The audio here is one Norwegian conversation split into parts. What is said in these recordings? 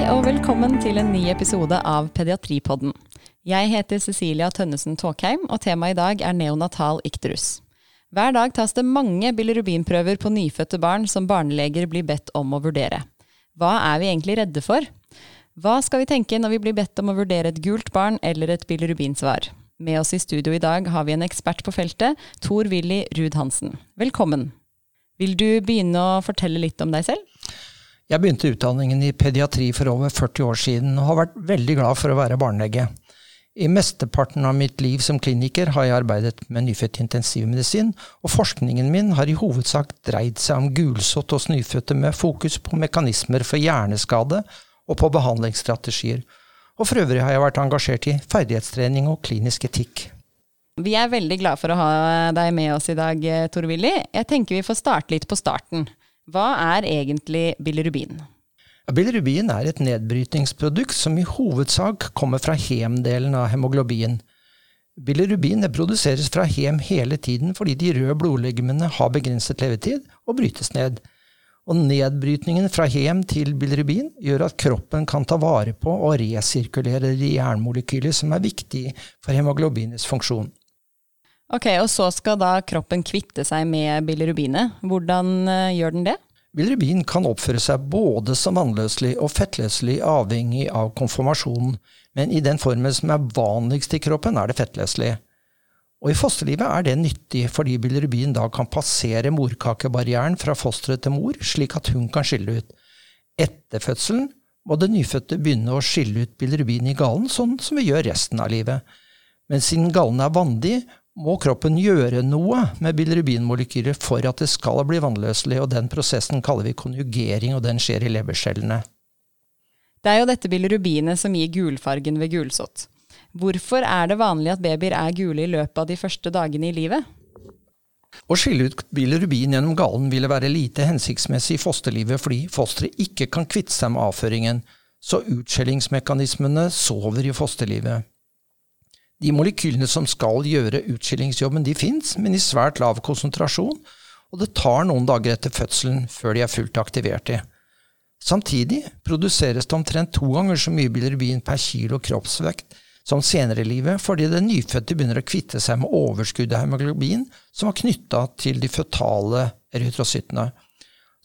Hei og velkommen til en ny episode av Pediatripodden. Jeg heter Cecilia Tønnesen Tåkheim, og temaet i dag er neonatal ikterus. Hver dag tas det mange bilirubinprøver på nyfødte barn som barneleger blir bedt om å vurdere. Hva er vi egentlig redde for? Hva skal vi tenke når vi blir bedt om å vurdere et gult barn eller et bilirubinsvar? Med oss i studio i dag har vi en ekspert på feltet, Tor Willy Ruud Hansen. Velkommen. Vil du begynne å fortelle litt om deg selv? Jeg begynte utdanningen i pediatri for over 40 år siden, og har vært veldig glad for å være barnelege. I mesteparten av mitt liv som kliniker har jeg arbeidet med nyfødt intensivmedisin, og forskningen min har i hovedsak dreid seg om gulsott hos nyfødte med fokus på mekanismer for hjerneskade og på behandlingsstrategier. Og for øvrig har jeg vært engasjert i ferdighetstrening og klinisk etikk. Vi er veldig glad for å ha deg med oss i dag, Tor Willy. Jeg tenker vi får starte litt på starten. Hva er egentlig bilirubin? Bilirubin er et nedbrytningsprodukt som i hovedsak kommer fra hemdelen av hemoglobin. Bilirubin produseres fra hem hele tiden fordi de røde blodlegemene har begrenset levetid og brytes ned. Og Nedbrytningen fra hem til bilirubin gjør at kroppen kan ta vare på og resirkulere de jernmolekyler som er viktige for hemoglobinets funksjon. Ok, Og så skal da kroppen kvitte seg med bilirubinet. Hvordan uh, gjør den det? Bilirubin kan oppføre seg både som vannløselig og fettløselig avhengig av konformasjonen, men i den formen som er vanligst i kroppen, er det fettløselig. Og I fosterlivet er det nyttig fordi bilirubin da kan passere morkakebarrieren fra fosteret til mor, slik at hun kan skille ut. Etter fødselen må det nyfødte begynne å skille ut bilirubin i gallen, sånn som vi gjør resten av livet. Men siden gallen er vandig, må kroppen gjøre noe med bilirubinmolekyler for at det skal bli vannløselig, og den prosessen kaller vi konjugering, og den skjer i levercellene. Det er jo dette bilirubinet som gir gulfargen ved gulsott. Hvorfor er det vanlig at babyer er gule i løpet av de første dagene i livet? Å skille ut bilirubin gjennom gallen ville være lite hensiktsmessig i fosterlivet fordi fosteret ikke kan kvitte seg med avføringen, så utskjellingsmekanismene sover i fosterlivet. De molekylene som skal gjøre utskillingsjobben, de fins, men i svært lav konsentrasjon, og det tar noen dager etter fødselen før de er fullt aktivert i. Samtidig produseres det omtrent to ganger så mye bilirubin per kilo kroppsvekt som senere i livet, fordi den nyfødte begynner å kvitte seg med overskuddet av hemoglobin som var knytta til de føtale erytrocyttene.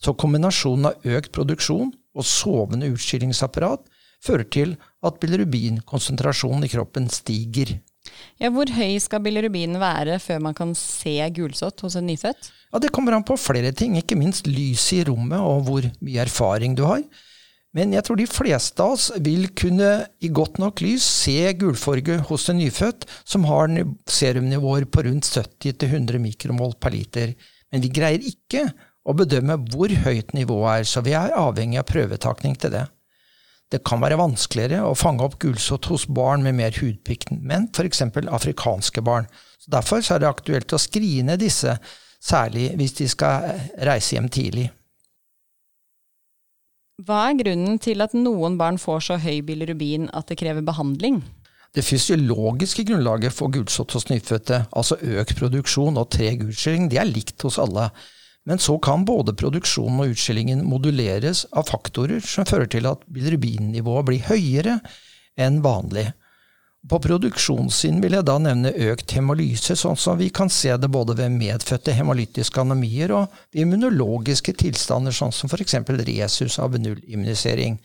Så kombinasjonen av økt produksjon og sovende utskillingsapparat fører til at bilirubinkonsentrasjonen i kroppen stiger. Ja, hvor høy skal bilirubinen være før man kan se gulsott hos en nyfødt? Ja, Det kommer an på flere ting, ikke minst lyset i rommet og hvor mye erfaring du har. Men jeg tror de fleste av oss vil kunne i godt nok lys se gulfarge hos en nyfødt som har serumnivåer på rundt 70-100 mikromol per liter. Men vi greier ikke å bedømme hvor høyt nivået er, så vi er avhengig av prøvetakning til det. Det kan være vanskeligere å fange opp gulsott hos barn med mer hudpigment, f.eks. afrikanske barn. Så derfor er det aktuelt å skrine disse, særlig hvis de skal reise hjem tidlig. Hva er grunnen til at noen barn får så høy bilirubin at det krever behandling? Det fysiologiske grunnlaget for gulsott hos nyfødte, altså økt produksjon og treg utskilling, det er likt hos alle. Men så kan både produksjonen og utskillingen moduleres av faktorer som fører til at bilrubinnivået blir høyere enn vanlig. På produksjonssiden vil jeg da nevne økt hemolyse, sånn som vi kan se det både ved medfødte hemolytiske anemier og immunologiske tilstander, sånn som f.eks. resus av nullimmunisering.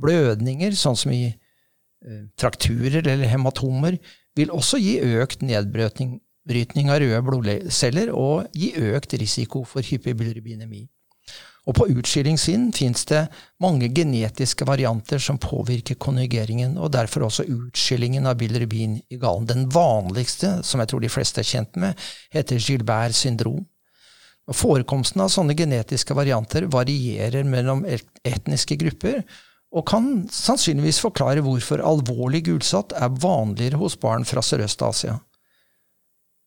Blødninger, sånn som i eh, trakturer eller hematomer, vil også gi økt nedbrøtning brytning av røde blodceller og gi økt risiko for hyperbilirubinemi. Og på utskillingssiden fins det mange genetiske varianter som påvirker konjugeringen, og derfor også utskillingen av bilirubin i gallen. Den vanligste, som jeg tror de fleste er kjent med, heter Gilbert syndrom. Og forekomsten av sånne genetiske varianter varierer mellom etniske grupper, og kan sannsynligvis forklare hvorfor alvorlig gulsott er vanligere hos barn fra Sørøst-Asia.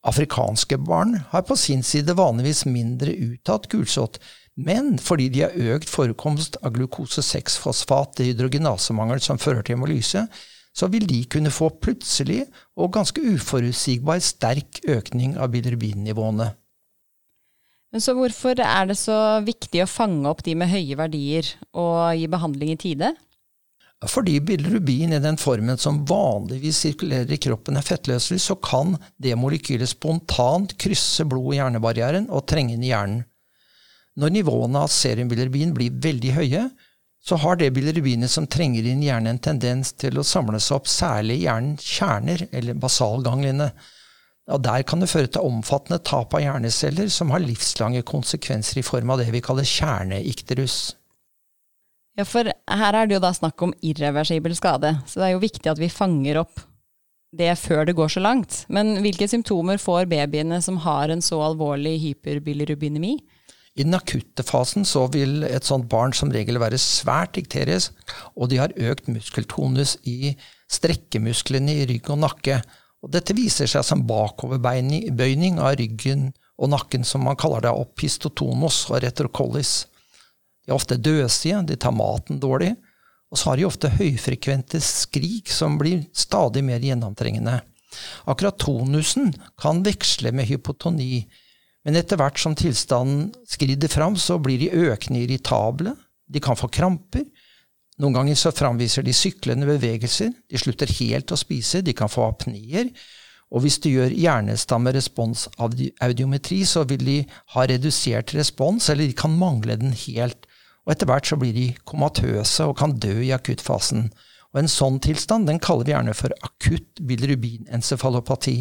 Afrikanske barn har på sin side vanligvis mindre uttatt gulsott, men fordi de har økt forekomst av glukose 6-fosfat hydrogenasemangel som fører til hemolyse, så vil de kunne få plutselig og ganske uforutsigbar sterk økning av bilirubinnivåene. Men så hvorfor er det så viktig å fange opp de med høye verdier og gi behandling i tide? Fordi bilirubin i den formen som vanligvis sirkulerer i kroppen, er fettløselig, så kan det molekylet spontant krysse blod- og hjernebarrieren og trenge inn i hjernen. Når nivåene av serumbilirubin blir veldig høye, så har det bilirubinet som trenger inn i hjernen, en tendens til å samle seg opp særlig i hjernens kjerner, eller basalgangliene. Og Der kan det føre til omfattende tap av hjerneceller, som har livslange konsekvenser i form av det vi kaller kjerneikterus. Ja, for her er det jo da snakk om irreversibel skade, så det er jo viktig at vi fanger opp det før det går så langt. Men hvilke symptomer får babyene som har en så alvorlig hyperbilirubinemi? I den akutte fasen så vil et sånt barn som regel være svært dikterisk, og de har økt muskeltonus i strekkemusklene i rygg og nakke. Og dette viser seg som bakoverbøyning av ryggen og nakken, som man kaller det opistotonos og retrocollis. De er ofte døsige, de tar maten dårlig, og så har de ofte høyfrekvente skrik som blir stadig mer gjennomtrengende. Akkurat tonusen kan veksle med hypotoni, men etter hvert som tilstanden skrider fram, så blir de økende irritable, de kan få kramper, noen ganger så framviser de syklende bevegelser, de slutter helt å spise, de kan få apneer, og hvis du gjør hjernestammerespons-audiometri, så vil de ha redusert respons, eller de kan mangle den helt. Og etter hvert så blir de komatøse og kan dø i akuttfasen. Og En sånn tilstand den kaller vi gjerne for akutt bilirubinencefalopati.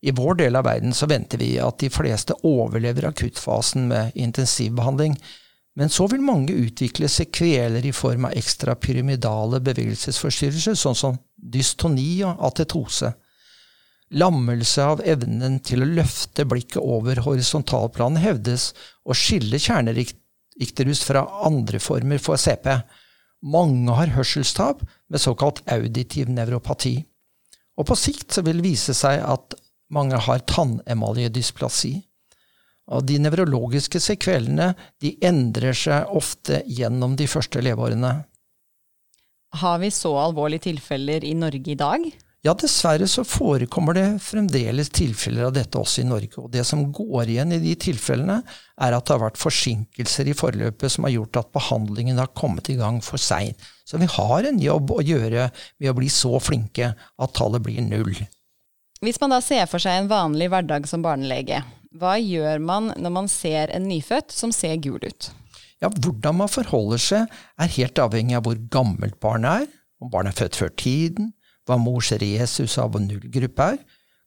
I vår del av verden så venter vi at de fleste overlever akuttfasen med intensivbehandling, men så vil mange utvikle sekveler i form av ekstrapyramidale bevegelsesforstyrrelser, sånn som dystoni og atetose. Lammelse av evnen til å løfte blikket over horisontalplanet hevdes å skille kjernerikt ikterus fra andre former for CP. Mange har hørselstap med såkalt auditiv nevropati. Og på sikt så vil det vise seg at mange har tannemaljedysplasi. Og de nevrologiske sekvelene de endrer seg ofte gjennom de første leveårene. Har vi så alvorlige tilfeller i Norge i dag? Ja, dessverre så forekommer det fremdeles tilfeller av dette også i Norge. Og det som går igjen i de tilfellene, er at det har vært forsinkelser i forløpet som har gjort at behandlingen har kommet i gang for seint. Så vi har en jobb å gjøre ved å bli så flinke at tallet blir null. Hvis man da ser for seg en vanlig hverdag som barnelege, hva gjør man når man ser en nyfødt som ser gul ut? Ja, Hvordan man forholder seg, er helt avhengig av hvor gammelt barnet er, om barnet er født før tiden, hva mors resus av og null-gruppe er.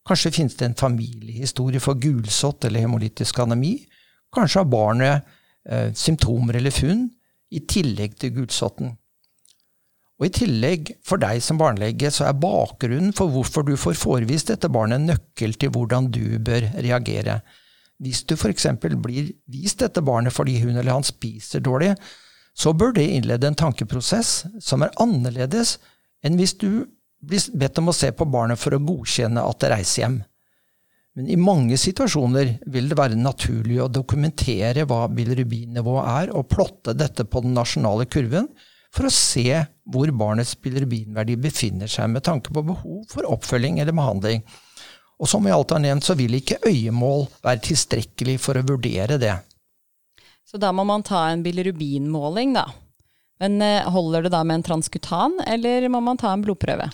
Kanskje finnes det en familiehistorie for gulsott eller hemolytisk anemi. Kanskje har barnet eh, symptomer eller funn i tillegg til gulsotten. Og I tillegg, for deg som barnelege, så er bakgrunnen for hvorfor du får forevist dette barnet, en nøkkel til hvordan du bør reagere. Hvis du f.eks. blir vist dette barnet fordi hun eller han spiser dårlig, så bør det innlede en tankeprosess som er annerledes enn hvis du blir bedt om å se på barnet for å godkjenne at det reiser hjem. Men i mange situasjoner vil det være naturlig å dokumentere hva bilrubinnivået er, og plotte dette på den nasjonale kurven for å se hvor barnets bilirubinverdi befinner seg med tanke på behov for oppfølging eller behandling. Og som vi alt har nevnt, så vil ikke øyemål være tilstrekkelig for å vurdere det. Så da må man ta en bilirubinmåling, da? Men eh, holder det da med en transkutan, eller må man ta en blodprøve?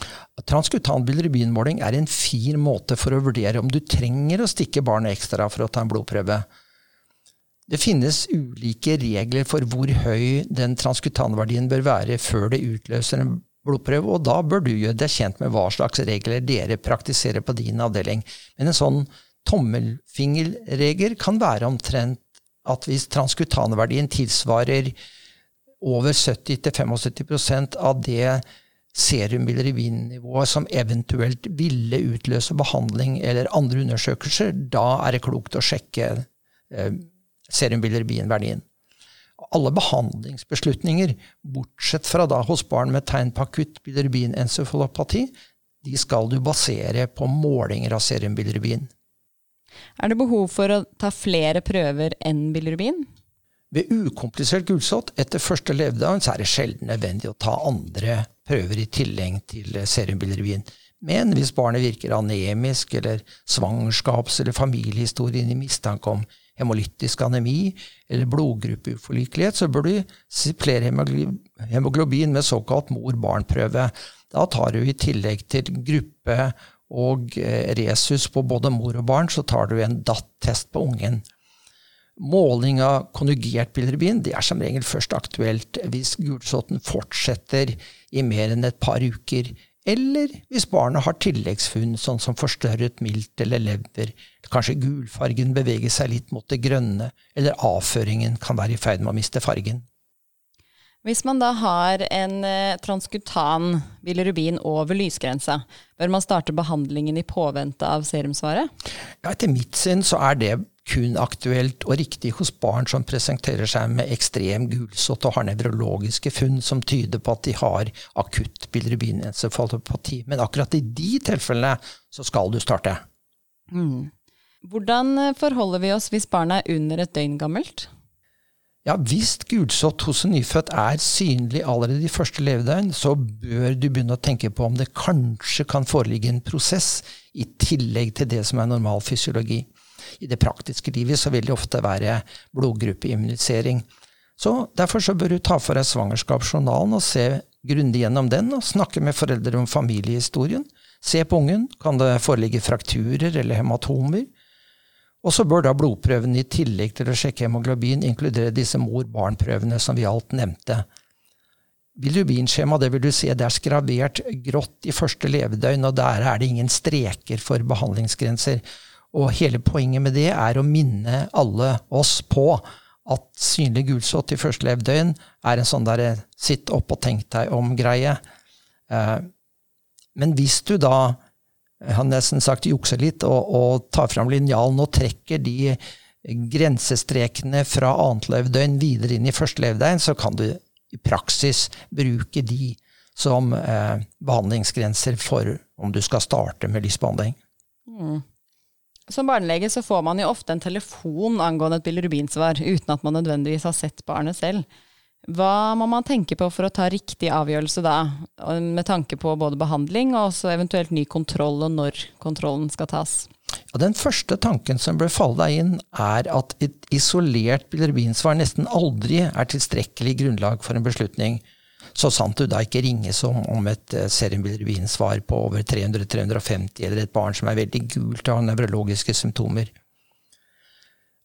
Transkutan bilirubinmåling er en fin måte for å vurdere om du trenger å stikke barnet ekstra for å ta en blodprøve. Det finnes ulike regler for hvor høy den transkutanverdien bør være før det utløser en blodprøve, og da bør du gjøre deg kjent med hva slags regler dere praktiserer på din avdeling. Men en sånn tommelfingerregel kan være omtrent at hvis transkutanverdien tilsvarer over 70-75% av det serumbilirubin-nivået som eventuelt ville utløse behandling eller andre undersøkelser, da er det klokt å sjekke eh, serumbilirubin-verdien. Alle behandlingsbeslutninger, bortsett fra da hos barn med tegn på akutt bilirubinencefalopati, de skal du basere på målinger av serumbilirubin. Er det behov for å ta flere prøver enn bilirubin? Ved ukomplisert gulsott etter første levedag så er det sjelden nødvendig å ta andre prøver i tillegg til serumbilirubin. Men hvis barnet virker anemisk, eller svangerskaps- eller familiehistorien i mistanke om hemolytisk anemi eller blodgruppeuforlikelighet, så bør du supplere hemoglobin med såkalt mor-barn-prøve. Da tar du i tillegg til gruppe og eh, resus på både mor og barn, så tar du en DAT-test på ungen. Måling av konjugert bilirubin det er som regel først aktuelt hvis gulsotten fortsetter i mer enn et par uker, eller hvis barnet har tilleggsfunn, sånn som forstørret milt eller lever, kanskje gulfargen beveger seg litt mot det grønne, eller avføringen kan være i ferd med å miste fargen. Hvis man da har en eh, transkutan bilirubin over lysgrensa, bør man starte behandlingen i påvente av serumsvaret? Ja, etter mitt syn så er det kun aktuelt og riktig hos barn som presenterer seg med ekstrem gulsott og har nevrologiske funn som tyder på at de har akutt bilirubinencephalopati. Men akkurat i de tilfellene så skal du starte. Mm. Hvordan forholder vi oss hvis barnet er under et døgn gammelt? Ja, Hvis gulsott hos en nyfødt er synlig allerede i første levedøgn, så bør du begynne å tenke på om det kanskje kan foreligge en prosess i tillegg til det som er normal fysiologi i det praktiske livet så vil det ofte være blodgruppeimmunisering. Så Derfor så bør du ta for deg svangerskapsjournalen og se grundig gjennom den, og snakke med foreldre om familiehistorien. Se på ungen. Kan det foreligge frakturer eller hematomer? Og så bør da blodprøven i tillegg til å sjekke hemoglobin inkludere disse mor-barn-prøvene som vi alt nevnte. Bilirubinskjema det vil du se, det er skravert grått i første levedøgn, og der er det ingen streker for behandlingsgrenser. Og hele poenget med det er å minne alle oss på at synlig gulsott i første levedøgn er en sånn derre sitt opp og tenk deg om-greie. Eh, men hvis du da, jeg har nesten sagt jukser litt, og, og tar fram linjalen og trekker de grensestrekene fra annet levdøgn videre inn i første levdøgn, så kan du i praksis bruke de som eh, behandlingsgrenser for om du skal starte med lysbehandling. Mm. Som barnelege så får man jo ofte en telefon angående et bilirubinsvar, uten at man nødvendigvis har sett barnet selv. Hva må man tenke på for å ta riktig avgjørelse da, med tanke på både behandling og også eventuelt ny kontroll, og når kontrollen skal tas? Ja, den første tanken som bør falle deg inn, er at et isolert bilirubinsvar nesten aldri er tilstrekkelig grunnlag for en beslutning så sant du da ikke ringes om, om et serumbilirubinsvar på over 300-350, eller et barn som er veldig gult og har nevrologiske symptomer.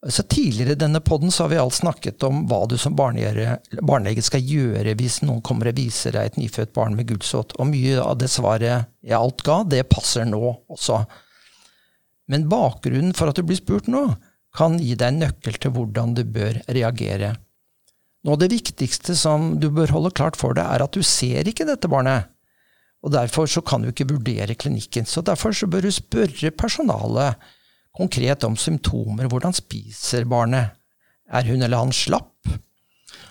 Så Tidligere i denne poden har vi alt snakket om hva du som barnelege skal gjøre hvis noen kommer og viser deg et nyfødt barn med gulsott. Og mye av det svaret jeg alt ga, det passer nå også. Men bakgrunnen for at du blir spurt nå, kan gi deg en nøkkel til hvordan du bør reagere. Noe av det viktigste som du bør holde klart for deg, er at du ser ikke dette barnet. Og Derfor så kan du ikke vurdere klinikken. Så Derfor så bør du spørre personalet konkret om symptomer. Hvordan spiser barnet? Er hun eller han slapp?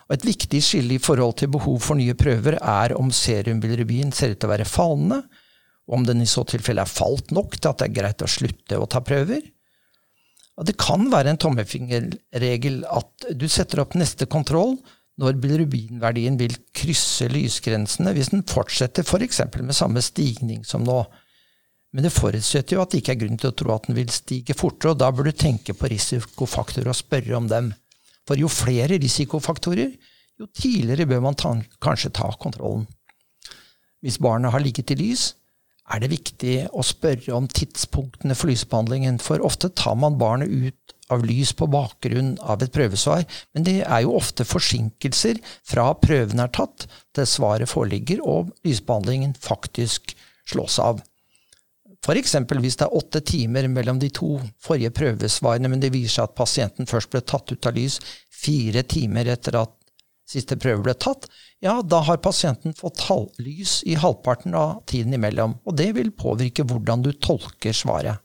Og Et viktig skille i forhold til behov for nye prøver er om serumbilirubin ser ut til å være fallende, om den i så tilfelle er falt nok til at det er greit å slutte å ta prøver, og det kan være en tommefingerregel at du setter opp neste kontroll når bilirubinverdien vil krysse lysgrensene hvis den fortsetter f.eks. For med samme stigning som nå. Men det forutsetter jo at det ikke er grunn til å tro at den vil stige fortere, og da bør du tenke på risikofaktorer og spørre om dem. For jo flere risikofaktorer, jo tidligere bør man ta, kanskje ta kontrollen. Hvis barnet har ligget i lys, er det viktig å spørre om tidspunktene for lysbehandlingen, for ofte tar man barnet ut av lys på bakgrunn av et prøvesvar, men det er jo ofte forsinkelser fra prøven er tatt til svaret foreligger og lysbehandlingen faktisk slås av. F.eks. hvis det er åtte timer mellom de to forrige prøvesvarene, men det viser seg at pasienten først ble tatt ut av lys fire timer etter at siste prøve ble tatt, ja, da har pasienten fått halvlys i halvparten av tiden imellom. Og det vil påvirke hvordan du tolker svaret.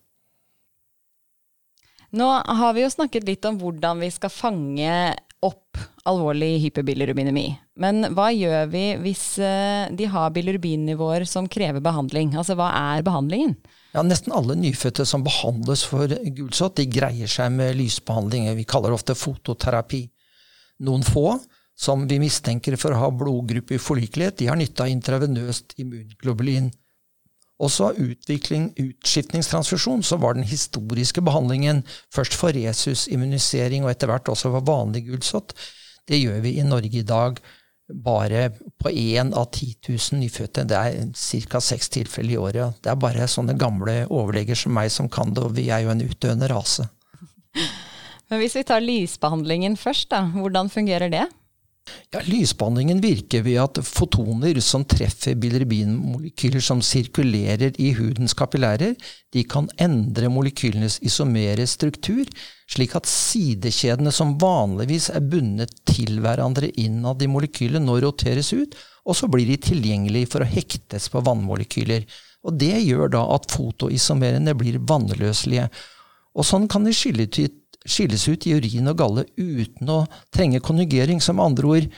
Nå har vi jo snakket litt om hvordan vi skal fange alvorlig hyperbilirubinemia. Men hva gjør vi hvis eh, de har bilirubinnivåer som krever behandling? Altså hva er behandlingen? Ja, Nesten alle nyfødte som behandles for gulsott, de greier seg med lysbehandling. Vi kaller det ofte fototerapi. Noen få som vi mistenker for å ha blodgruppe i forlikelighet, de har nytte av intravenøst immunglobulin. Også av utskiftningstransfusjon, så var den historiske behandlingen først for resusimmunisering og etter hvert også for vanlig gulsott. Det gjør vi i Norge i dag bare på én av 10 000 nyfødte. Det er ca. seks tilfeller i året. Det er bare sånne gamle overleger som meg som kan det, og vi er jo en utdøende rase. Men hvis vi tar lysbehandlingen først, da, hvordan fungerer det? Ja, Lysbehandlingen virker ved at fotoner som treffer bilirubinmolekyler som sirkulerer i hudens kapillærer, de kan endre molekylenes isomere struktur, slik at sidekjedene som vanligvis er bundet til hverandre innad i molekylet, nå roteres ut, og så blir de tilgjengelige for å hektes på vannmolekyler. Og Det gjør da at fotoisomerene blir vannløselige. Og Sånn kan de skille ut skilles ut i urin og galle uten å trenge konjugering. Som andre ord,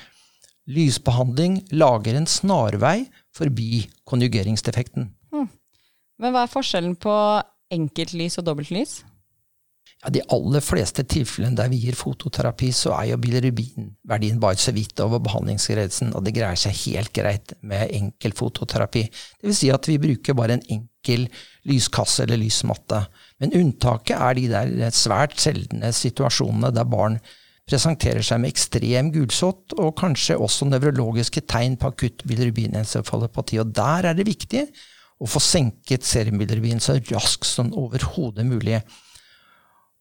lysbehandling lager en snarvei forbi konjugeringsdefekten. Hmm. Men hva er forskjellen på enkeltlys og dobbeltlys? Ja, De aller fleste tilfellene der vi gir fototerapi, så er jo bilirubinverdien bare så vidt over behandlingsgrensen, og det greier seg helt greit med enkel fototerapi. Det vil si at vi bruker bare en enkel lyskasse eller lysmatte. Men unntaket er de der svært sjeldne situasjonene der barn presenterer seg med ekstrem gulsott og kanskje også nevrologiske tegn på akutt bilirubinencefalopati. Og der er det viktig å få senket serumbilirubin så raskt som overhodet mulig.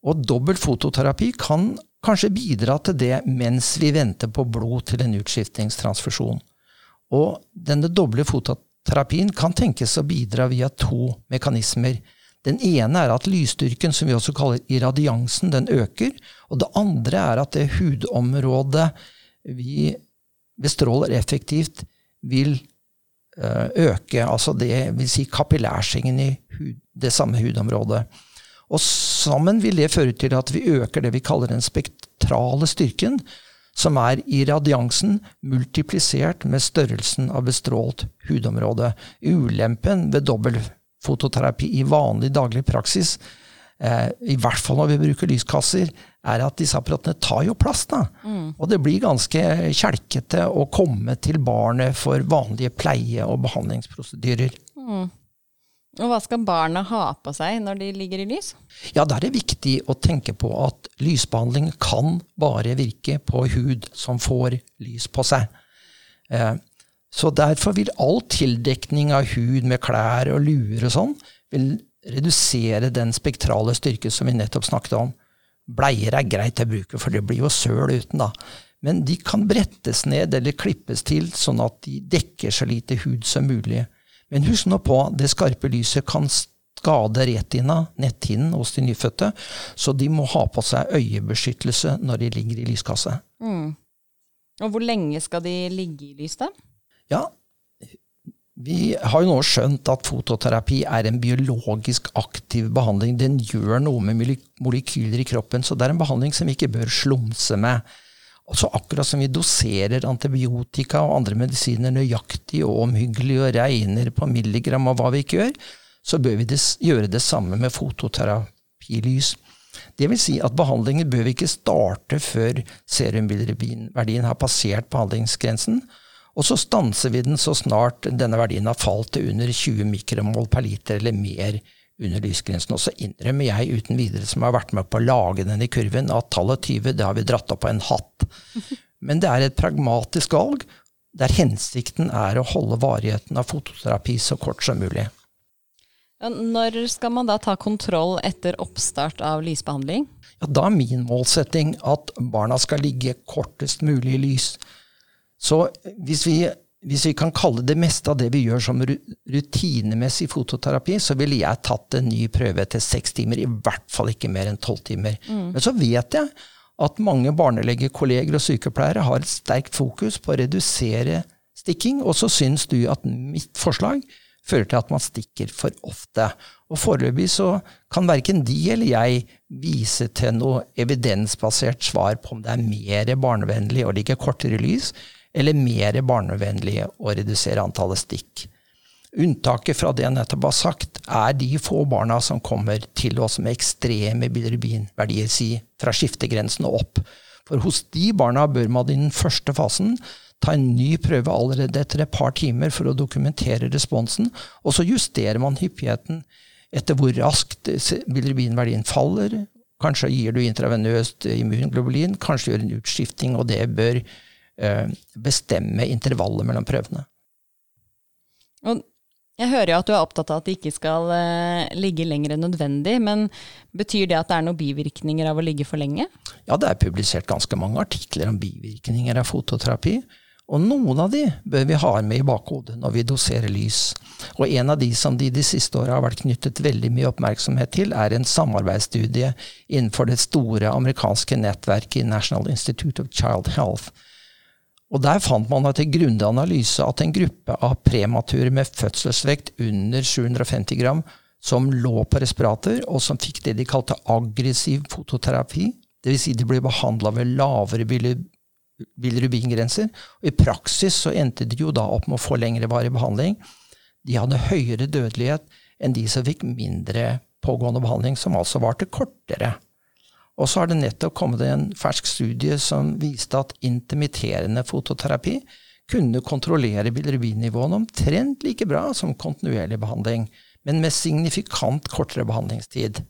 Og dobbelt fototerapi kan kanskje bidra til det mens vi venter på blod til en utskiftningstransfusjon. Og denne doble fototerapien kan tenkes å bidra via to mekanismer. Den ene er at lysstyrken, som vi også kaller irradiansen, den øker. Og det andre er at det hudområdet vi bestråler effektivt, vil eh, øke. Altså det vil si kapillærsingen i hud, det samme hudområdet. Og sammen vil det føre til at vi øker det vi kaller den spektrale styrken, som er i radiansen multiplisert med størrelsen av bestrålt hudområde. Ulempen ved dobbel fototerapi i vanlig daglig praksis, eh, i hvert fall når vi bruker lyskasser, er at disse apparatene tar jo plass. da. Mm. Og det blir ganske kjelkete å komme til barnet for vanlige pleie- og behandlingsprosedyrer. Mm. Og Hva skal barna ha på seg når de ligger i lys? Ja, Der er det viktig å tenke på at lysbehandling kan bare virke på hud som får lys på seg. Eh, så derfor vil all tildekning av hud med klær og luer og sånn vil redusere den spektrale styrke som vi nettopp snakket om. Bleier er greit å bruke, for det blir jo søl uten, da. Men de kan brettes ned eller klippes til, sånn at de dekker så lite hud som mulig. Men husk nå på, det skarpe lyset kan skade retina, netthinnen, hos de nyfødte, så de må ha på seg øyebeskyttelse når de ligger i lyskasse. Mm. Og hvor lenge skal de ligge i lys, da? Ja, vi har jo nå skjønt at fototerapi er en biologisk aktiv behandling. Den gjør noe med molekyler i kroppen, så det er en behandling som vi ikke bør slumse med. Altså akkurat som vi doserer antibiotika og andre medisiner nøyaktig og omhyggelig og regner på milligram av hva vi ikke gjør, så bør vi gjøre det samme med fototerapilys. Det vil si at behandlingen bør vi ikke starte før serumbilirubinverdien har passert behandlingsgrensen, og så stanser vi den så snart denne verdien har falt til under 20 mikromål per liter eller mer under lysgrensen. Og så innrømmer jeg uten videre, som har vært med på å lage den i kurven, at tallet 20 det har vi dratt opp på en hatt. Men det er et pragmatisk valg der hensikten er å holde varigheten av fototerapi så kort som mulig. Når skal man da ta kontroll etter oppstart av lysbehandling? Ja, da er min målsetting at barna skal ligge kortest mulig i lys. Så hvis vi, hvis vi, kan kalle det meste av det vi gjør som rutinemessig fototerapi, så ville jeg tatt en ny prøve etter seks timer, i hvert fall ikke mer enn tolv timer. Mm. Men så vet jeg at mange barnelegekolleger og sykepleiere har et sterkt fokus på å redusere stikking, og så syns du at mitt forslag fører til at man stikker for ofte. Og foreløpig så kan verken de eller jeg vise til noe evidensbasert svar på om det er mer barnevennlig å ligge kortere i lys eller mer barnevennlige å redusere antallet stikk. Unntaket fra det jeg nettopp har sagt, er de få barna som kommer til oss med ekstreme bilirubinverdier, si fra skiftegrensen og opp. For hos de barna bør man i den første fasen ta en ny prøve allerede etter et par timer for å dokumentere responsen, og så justerer man hyppigheten etter hvor raskt bilirubinverdien faller. Kanskje gir du intravenøst immunglobulin, kanskje gjør en utskifting, og det bør bestemme intervallet mellom prøvene. Og jeg hører jo at du er opptatt av at det ikke skal uh, ligge lenger enn nødvendig, men betyr det at det er noen bivirkninger av å ligge for lenge? Ja, det er publisert ganske mange artikler om bivirkninger av fototerapi. Og noen av de bør vi ha med i bakhodet når vi doserer lys. Og en av de som de de siste åra har vært knyttet veldig mye oppmerksomhet til, er en samarbeidsstudie innenfor det store amerikanske nettverket i National Institute of Child Health og Der fant man etter grundig analyse at en gruppe av premature med fødselsvekt under 750 gram som lå på respirator, og som fikk det de kalte aggressiv fototerapi, dvs. Si de ble behandla ved lavere bilirubingrenser. Og I praksis så endte de jo da opp med å få lengre varig behandling. De hadde høyere dødelighet enn de som fikk mindre pågående behandling, som altså varte kortere. Og så har det nettopp kommet en fersk studie som viste at intermitterende fototerapi kunne kontrollere bilirubin-nivåene omtrent like bra som kontinuerlig behandling, men med signifikant kortere behandlingstid.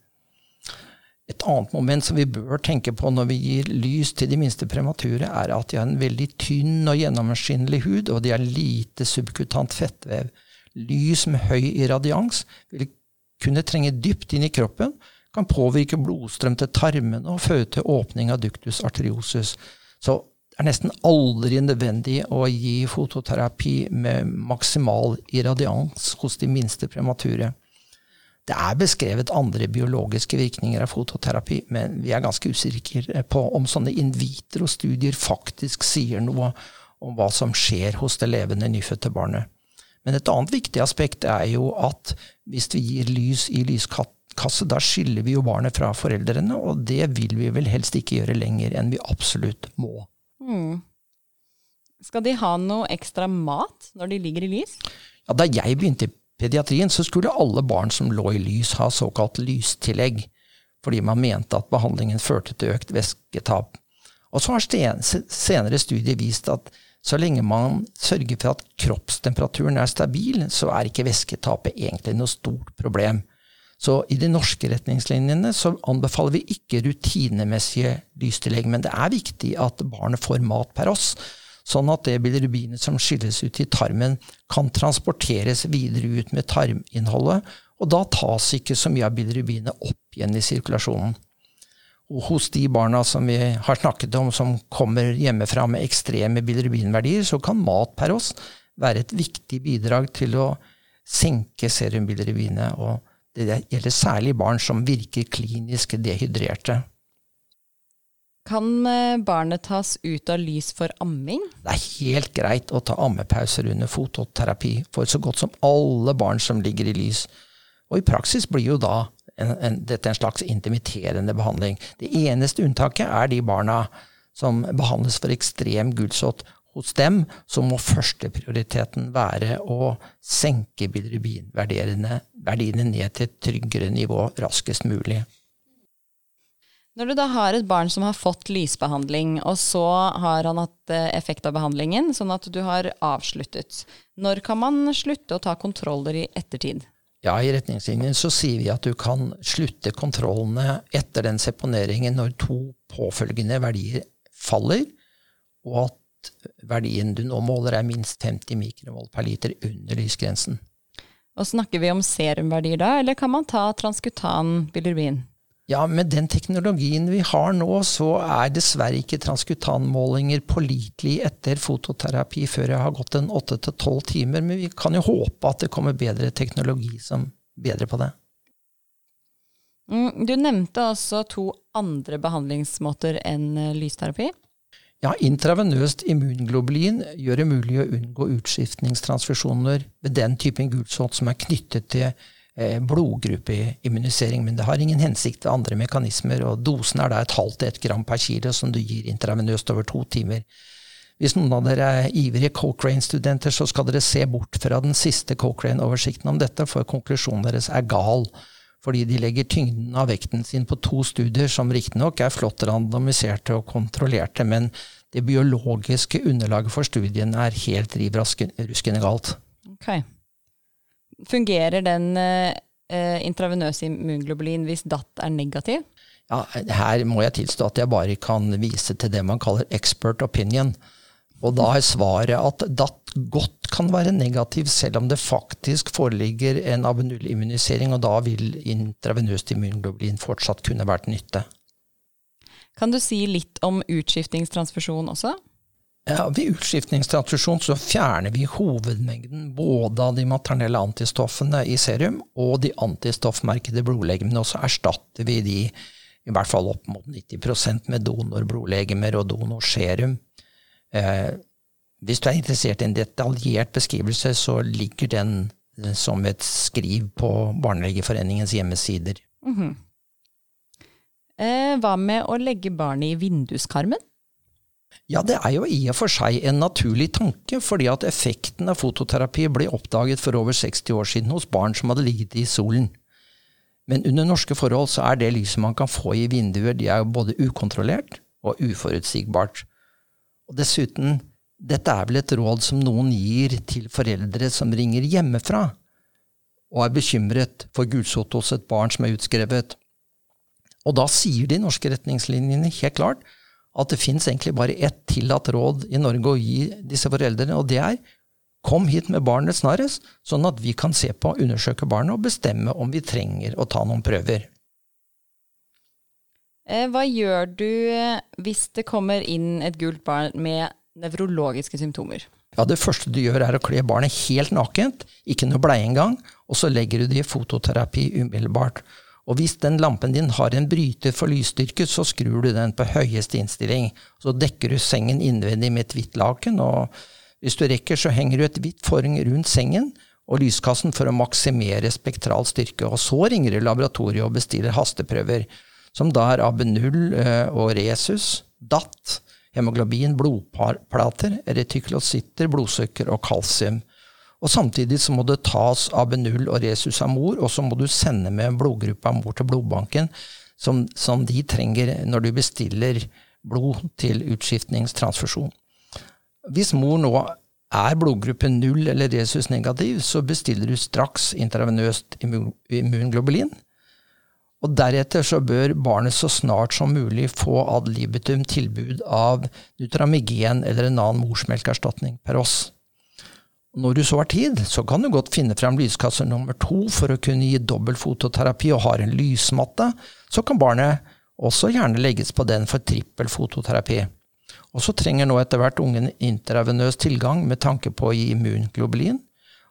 Et annet moment som vi bør tenke på når vi gir lys til de minste premature, er at de har en veldig tynn og gjennomskinnelig hud, og de har lite subkutant fettvev. Lys med høy irradians vil kunne trenge dypt inn i kroppen, kan påvirke blodstrøm til tarmene og føre til åpning av ductus arteriosus. Så det er nesten aldri nødvendig å gi fototerapi med maksimal irradians hos de minste premature. Det er beskrevet andre biologiske virkninger av fototerapi, men vi er ganske usikre på om sånne in vitro-studier faktisk sier noe om hva som skjer hos det levende nyfødte barnet. Men et annet viktig aspekt er jo at hvis vi gir lys i lyskatt kasse, da skiller vi jo barnet fra foreldrene, og det vil vi vel helst ikke gjøre lenger enn vi absolutt må. Mm. Skal de ha noe ekstra mat når de ligger i lys? Ja, Da jeg begynte i pediatrien, så skulle alle barn som lå i lys, ha såkalt lystillegg, fordi man mente at behandlingen førte til økt væsketap. Og så har senere studier vist at så lenge man sørger for at kroppstemperaturen er stabil, så er ikke væsketapet egentlig noe stort problem. Så i de norske retningslinjene så anbefaler vi ikke rutinemessige lystillegg, men det er viktig at barnet får mat per oss, sånn at det bilirubinet som skilles ut i tarmen, kan transporteres videre ut med tarminnholdet, og da tas ikke så mye av bilirubinet opp igjen i sirkulasjonen. Og hos de barna som vi har snakket om, som kommer hjemmefra med ekstreme bilirubinverdier, så kan mat per oss være et viktig bidrag til å senke serumbilirubinet. og det gjelder særlig barn som virker klinisk dehydrerte. Kan eh, barnet tas ut av lys for amming? Det er helt greit å ta ammepauser under fototerapi for så godt som alle barn som ligger i lys. Og i praksis blir jo da en, en, dette en slags intimiterende behandling. Det eneste unntaket er de barna som behandles for ekstrem gulsott hos dem så må førsteprioriteten være å senke bilirubinverdiene ned til et tryggere nivå raskest mulig. Når du da har et barn som har fått lysbehandling, og så har han hatt eh, effekt av behandlingen, sånn at du har avsluttet, når kan man slutte å ta kontroller i ettertid? Ja, I retningslinjen så sier vi at du kan slutte kontrollene etter den seponeringen når to påfølgende verdier faller, og at verdien du nå måler, er minst 50 mikrovolt per liter under lysgrensen. Og Snakker vi om serumverdier da, eller kan man ta transkutan bilirubin? Ja, med den teknologien vi har nå, så er dessverre ikke transkutanmålinger pålitelig etter fototerapi før jeg har gått en åtte til tolv timer, men vi kan jo håpe at det kommer bedre teknologi som bedre på det. Mm, du nevnte også to andre behandlingsmåter enn lysterapi. Ja, Intravenøst immunglobulin gjør det mulig å unngå utskiftningstransfusjoner ved den typen gulsott som er knyttet til eh, blodgruppeimmunisering, men det har ingen hensikt til andre mekanismer, og dosen er da et halvt til ett gram per kilo som du gir intravenøst over to timer. Hvis noen av dere er ivrige Cochrane-studenter, så skal dere se bort fra den siste Cochrane-oversikten om dette, for konklusjonen deres er gal fordi de legger tyngden av vekten sin på to studier som riktignok er flott randomiserte og kontrollerte, men det biologiske underlaget for studien er helt riv ruskende galt. Ok. Fungerer den eh, intravenøse immunglobulin hvis DAT er negativ? Ja, her må jeg tilstå at jeg bare kan vise til det man kaller expert opinion. Og da er svaret at datt godt kan være negativ, selv om det faktisk foreligger en AB0-immunisering, og da vil intravenøst immunglobulin fortsatt kunne vært nytte. Kan du si litt om utskiftningstransfusjon også? Ja, ved utskiftningstransfusjon så fjerner vi hovedmengden både av de maternelle antistoffene i serum og de antistoffmerkede blodlegemene, og så erstatter vi de i hvert fall opp mot 90% med donorblodlegemer og donorserum. Eh, hvis du er interessert i en detaljert beskrivelse, så ligger den eh, som et skriv på Barnelegeforeningens hjemmesider. Mm -hmm. eh, hva med å legge barnet i vinduskarmen? Ja, det er jo i og for seg en naturlig tanke, fordi at effekten av fototerapi ble oppdaget for over 60 år siden hos barn som hadde ligget i solen. Men under norske forhold så er det lyset man kan få i vinduer, de er jo både ukontrollert og uforutsigbart. Og dessuten, dette er vel et råd som noen gir til foreldre som ringer hjemmefra og er bekymret for gulsott hos et barn som er utskrevet. Og da sier de norske retningslinjene helt klart at det fins egentlig bare ett tillatt råd i Norge å gi disse foreldrene, og det er Kom hit med barnet snarest, sånn at vi kan se på, undersøke barnet og bestemme om vi trenger å ta noen prøver. Eh, hva gjør du eh, hvis det kommer inn et gult barn med nevrologiske symptomer? Ja, Det første du gjør, er å kle barnet helt nakent, ikke noe bleie engang, og så legger du det i fototerapi umiddelbart. Og hvis den lampen din har en bryter for lysstyrke, så skrur du den på høyeste innstilling. Så dekker du sengen innvendig med et hvitt laken og hvis du rekker, så henger du et hvitt forheng rundt sengen og lyskassen for å maksimere spektral styrke. Og så ringer du laboratoriet og bestiller hasteprøver, som da er AB0 eh, og resus, DAT, hemoglobin, blodplater, retiklocytter, blodsukker og kalsium. Og Samtidig så må det tas AB0 og resus av mor, og så må du sende med blodgruppa mor til blodbanken, som, som de trenger når du bestiller blod til utskiftningstransfusjon. Hvis mor nå er blodgruppe 0 eller resus negativ, så bestiller du straks intravenøst immunglobulin. Og deretter så bør barnet så snart som mulig få ad libitum tilbud av Nutramigen eller en annen morsmelkerstatning per oss. Når du så har tid, så kan du godt finne frem lyskasse nummer to for å kunne gi dobbel fototerapi og har en lysmatte, så kan barnet også gjerne legges på den for trippel fototerapi. Og så trenger nå etter hvert ungen intravenøs tilgang med tanke på å gi immunglobulin.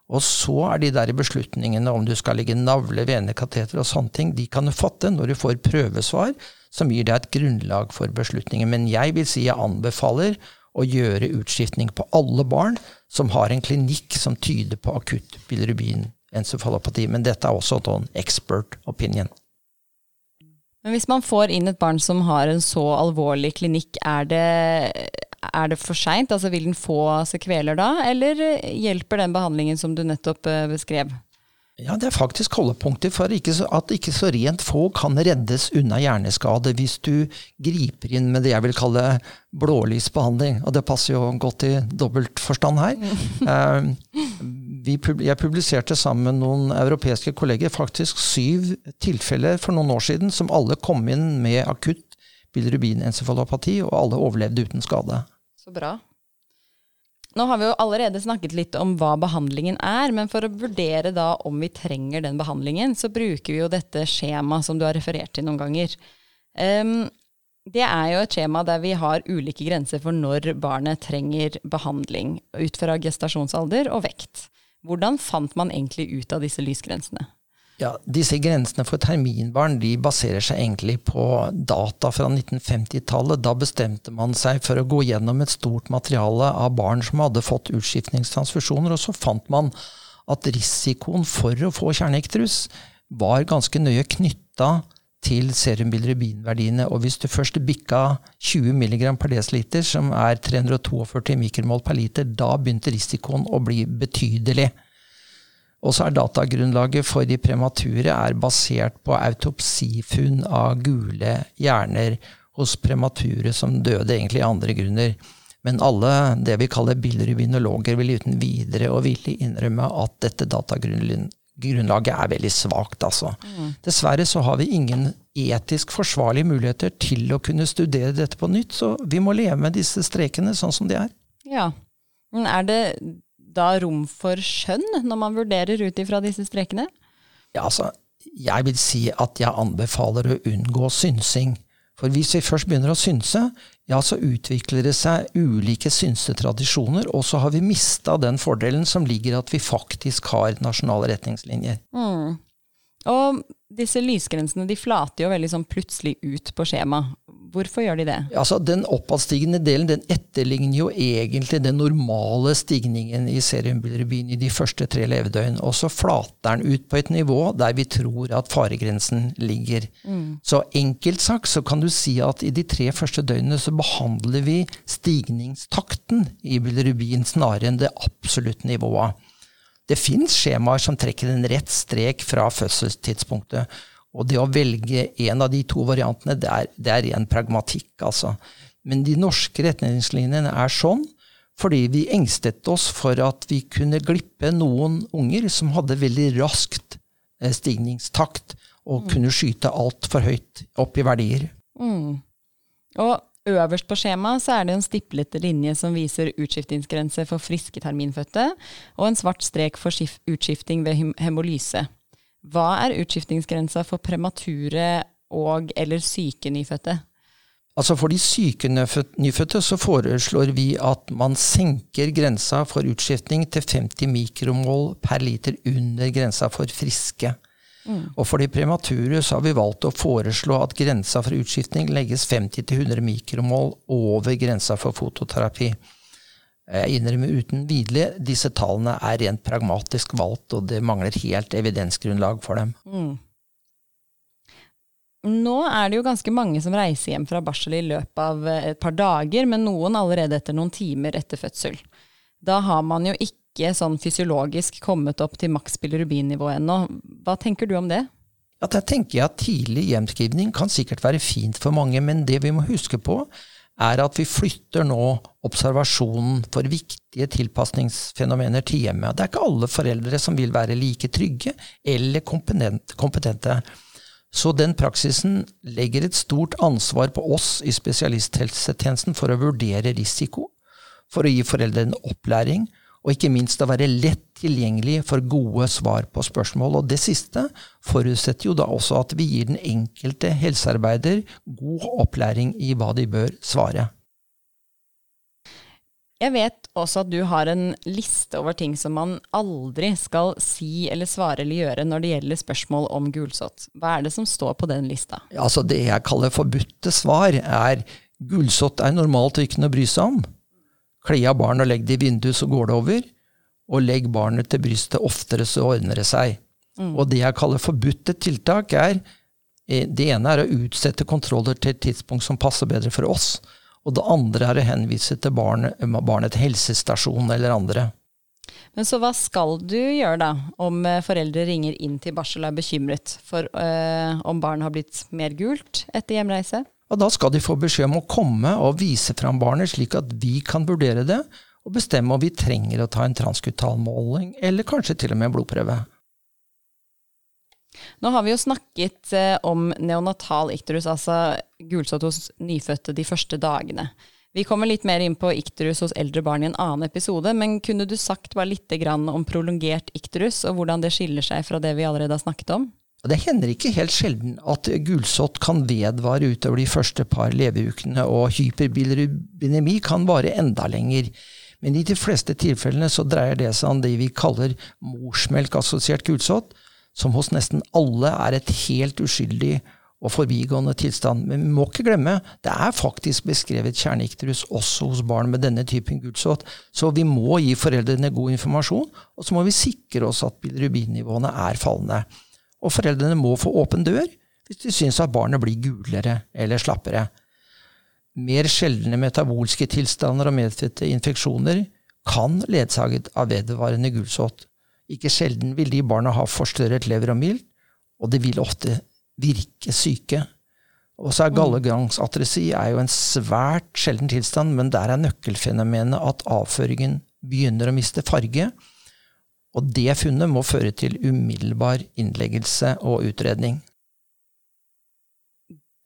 Og så er de der beslutningene om du skal legge navle, venekateter og sånne ting, de kan du fatte når du får prøvesvar som gir deg et grunnlag for beslutningen. Men jeg vil si jeg anbefaler å gjøre utskiftning på alle barn som har en klinikk som tyder på akutt bilirubin-encefalopati. Men dette er også en expert opinion. Men hvis man får inn et barn som har en så alvorlig klinikk, er det, er det for seint? Altså, vil den få sekveler da, eller hjelper den behandlingen som du nettopp eh, beskrev? Ja, Det er faktisk holdepunkter for at ikke så rent få kan reddes unna hjerneskade hvis du griper inn med det jeg vil kalle blålysbehandling. Og det passer jo godt i dobbeltforstand her. Mm. vi, jeg publiserte sammen med noen europeiske kolleger faktisk syv tilfeller for noen år siden som alle kom inn med akutt bilirubin-encefalopati, og alle overlevde uten skade. Så bra. Nå har vi jo allerede snakket litt om hva behandlingen er, men for å vurdere da om vi trenger den behandlingen, så bruker vi jo dette skjemaet som du har referert til noen ganger. Um, det er jo et skjema der vi har ulike grenser for når barnet trenger behandling, ut fra gestasjonsalder og vekt. Hvordan fant man egentlig ut av disse lysgrensene? Ja, Disse grensene for terminbarn de baserer seg egentlig på data fra 1950-tallet. Da bestemte man seg for å gå gjennom et stort materiale av barn som hadde fått utskiftningstransfusjoner, og så fant man at risikoen for å få kjerneekterus var ganske nøye knytta til serumbilirubinverdiene. Og hvis du først bikka 20 mg per desiliter, som er 342 mikromål per liter, da begynte risikoen å bli betydelig. Og så er datagrunnlaget for de premature er basert på autopsifunn av gule hjerner hos premature som døde egentlig av andre grunner. Men alle det vi kaller bilrubinologer vil uten videre og villig innrømme at dette datagrunnlaget er veldig svakt. Altså. Mm. Dessverre så har vi ingen etisk forsvarlige muligheter til å kunne studere dette på nytt, så vi må leve med disse strekene sånn som de er. Ja, men Er det da rom for skjønn når man vurderer ut ifra disse strekene? Ja, altså, jeg vil si at jeg anbefaler å unngå synsing. For hvis vi først begynner å synse, ja, så utvikler det seg ulike synsetradisjoner, og så har vi mista den fordelen som ligger i at vi faktisk har nasjonale retningslinjer. Mm. Og disse lysgrensene de flater jo veldig sånn plutselig ut på skjema. Hvorfor gjør de det? Altså, Den oppadstigende delen den etterligner jo egentlig den normale stigningen i serumbilirubin i de første tre levedøgn. Og så flater den ut på et nivå der vi tror at faregrensen ligger. Mm. Så enkelt sagt så kan du si at i de tre første døgnene så behandler vi stigningstakten i bilirubin snarere enn det absolutte nivået. Det fins skjemaer som trekker en rett strek fra fødselstidspunktet. Og det å velge en av de to variantene, det er, det er ren pragmatikk, altså. Men de norske retningslinjene er sånn fordi vi engstet oss for at vi kunne glippe noen unger som hadde veldig raskt eh, stigningstakt og mm. kunne skyte altfor høyt opp i verdier. Mm. Og øverst på skjemaet så er det en stiplet linje som viser utskiftingsgrense for friske terminfødte, og en svart strek for utskifting ved hemolyse. Hva er utskiftingsgrensa for premature og- eller syke nyfødte? Altså For de syke nyfødte så foreslår vi at man senker grensa for utskiftning til 50 mikromol per liter under grensa for friske. Mm. Og for de premature så har vi valgt å foreslå at grensa for utskiftning legges 50-100 mikromol over grensa for fototerapi. Jeg innrømmer uten videre disse tallene er rent pragmatisk valgt, og det mangler helt evidensgrunnlag for dem. Mm. Nå er det jo ganske mange som reiser hjem fra barsel i løpet av eh, et par dager, men noen allerede etter noen timer etter fødsel. Da har man jo ikke sånn fysiologisk kommet opp til maks bilirubin-nivå ennå. Hva tenker du om det? Ja, der tenker jeg at Tidlig hjemskrivning kan sikkert være fint for mange, men det vi må huske på, er at vi flytter nå observasjonen for viktige tilpasningsfenomener til hjemmet. Det er ikke alle foreldre som vil være like trygge eller kompetente. Så den praksisen legger et stort ansvar på oss i spesialisthelsetjenesten for å vurdere risiko, for å gi foreldrene opplæring, og ikke minst å være lett tilgjengelig for gode svar på spørsmål. Og det siste forutsetter jo da også at vi gir den enkelte helsearbeider god opplæring i hva de bør svare. Jeg vet også at du har en liste over ting som man aldri skal si eller svare eller gjøre når det gjelder spørsmål om gulsott. Hva er det som står på den lista? Altså det jeg kaller forbudte svar, er gulsott er normalt ikke noe å bry seg om. Kle av barn og legg det i vinduet, så går det over. Og legg barnet til brystet oftere, så ordner det seg. Mm. Og det jeg kaller forbudte tiltak, er eh, Det ene er å utsette kontroller til et tidspunkt som passer bedre for oss. Og det andre er å henvise til barnet, barnet til helsestasjon eller andre. Men så hva skal du gjøre da, om eh, foreldre ringer inn til barsel og er bekymret for øh, om barnet har blitt mer gult etter hjemreise? Og da skal de få beskjed om å komme og vise fram barnet, slik at vi kan vurdere det og bestemme om vi trenger å ta en transkutalmåling, eller kanskje til og med en blodprøve. Nå har vi jo snakket eh, om neonatal ikterus, altså gulsott hos nyfødte de første dagene. Vi kommer litt mer inn på ikterus hos eldre barn i en annen episode, men kunne du sagt bare litt om prolongert ikterus, og hvordan det skiller seg fra det vi allerede har snakket om? Det hender ikke helt sjelden at gulsott kan vedvare utover de første par leveukene, og hyperbilirubinemi kan vare enda lenger. Men i de fleste tilfellene så dreier det seg om det vi kaller morsmelkassosiert gulsott, som hos nesten alle er et helt uskyldig og forbigående tilstand. Men vi må ikke glemme, det er faktisk beskrevet kjerneikterus også hos barn med denne typen gulsott. Så vi må gi foreldrene god informasjon, og så må vi sikre oss at bilirubinnivåene er fallende. Og foreldrene må få åpen dør hvis de syns at barnet blir gulere eller slappere. Mer sjeldne metabolske tilstander og medfødte infeksjoner kan ledsaget av vedvarende gulsott. Ikke sjelden vil de barna ha forstørret lever og mild, og de vil ofte virke syke. Og så er gallegangsatresi er jo en svært sjelden tilstand, men der er nøkkelfenomenet at avføringen begynner å miste farge. Og det funnet må føre til umiddelbar innleggelse og utredning.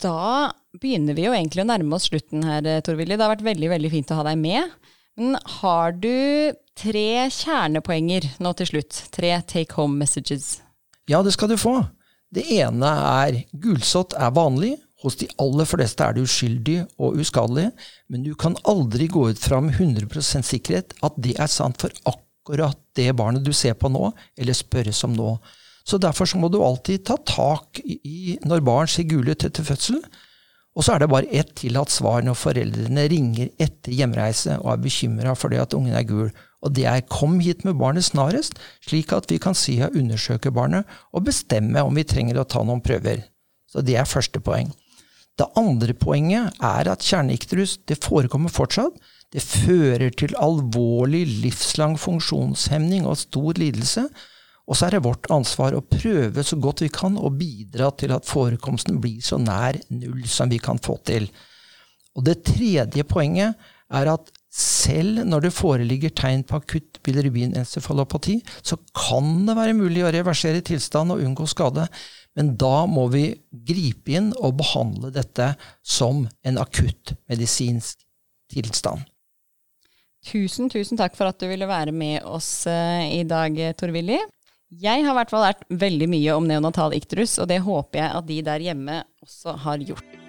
Da begynner vi jo egentlig å nærme oss slutten her, Tor-Willy. Det har vært veldig, veldig fint å ha deg med. Men har du tre kjernepoenger nå til slutt? Tre take home messages? Ja, det skal du få. Det ene er gulsott er vanlig. Hos de aller fleste er det uskyldig og uskadelig, men du kan aldri gå ut fra med 100% sikkerhet at det er sant for akkurat det barnet du ser på nå, eller spørres om nå. Så Derfor så må du alltid ta tak i når barn ser gule ut etter fødsel. Og så er det bare ett tillatt svar når foreldrene ringer etter hjemreise og er bekymra fordi at ungen er gul. Og det er 'kom hit med barnet snarest', slik at vi kan si og undersøke barnet og bestemme om vi trenger å ta noen prøver. Så det er første poeng. Det andre poenget er at kjerneikterus det forekommer fortsatt. Det fører til alvorlig livslang funksjonshemning og stor lidelse. Og så er det vårt ansvar å prøve så godt vi kan å bidra til at forekomsten blir så nær null som vi kan få til. Og det tredje poenget er at selv når det foreligger tegn på akutt bilirubinencefalopati, så kan det være mulig å reversere tilstand og unngå skade. Men da må vi gripe inn og behandle dette som en akutt medisinsk tilstand. Tusen, tusen takk for at du ville være med oss uh, i dag, Tor Willy. Jeg har i hvert fall lært veldig mye om neonatal ikterus, og det håper jeg at de der hjemme også har gjort.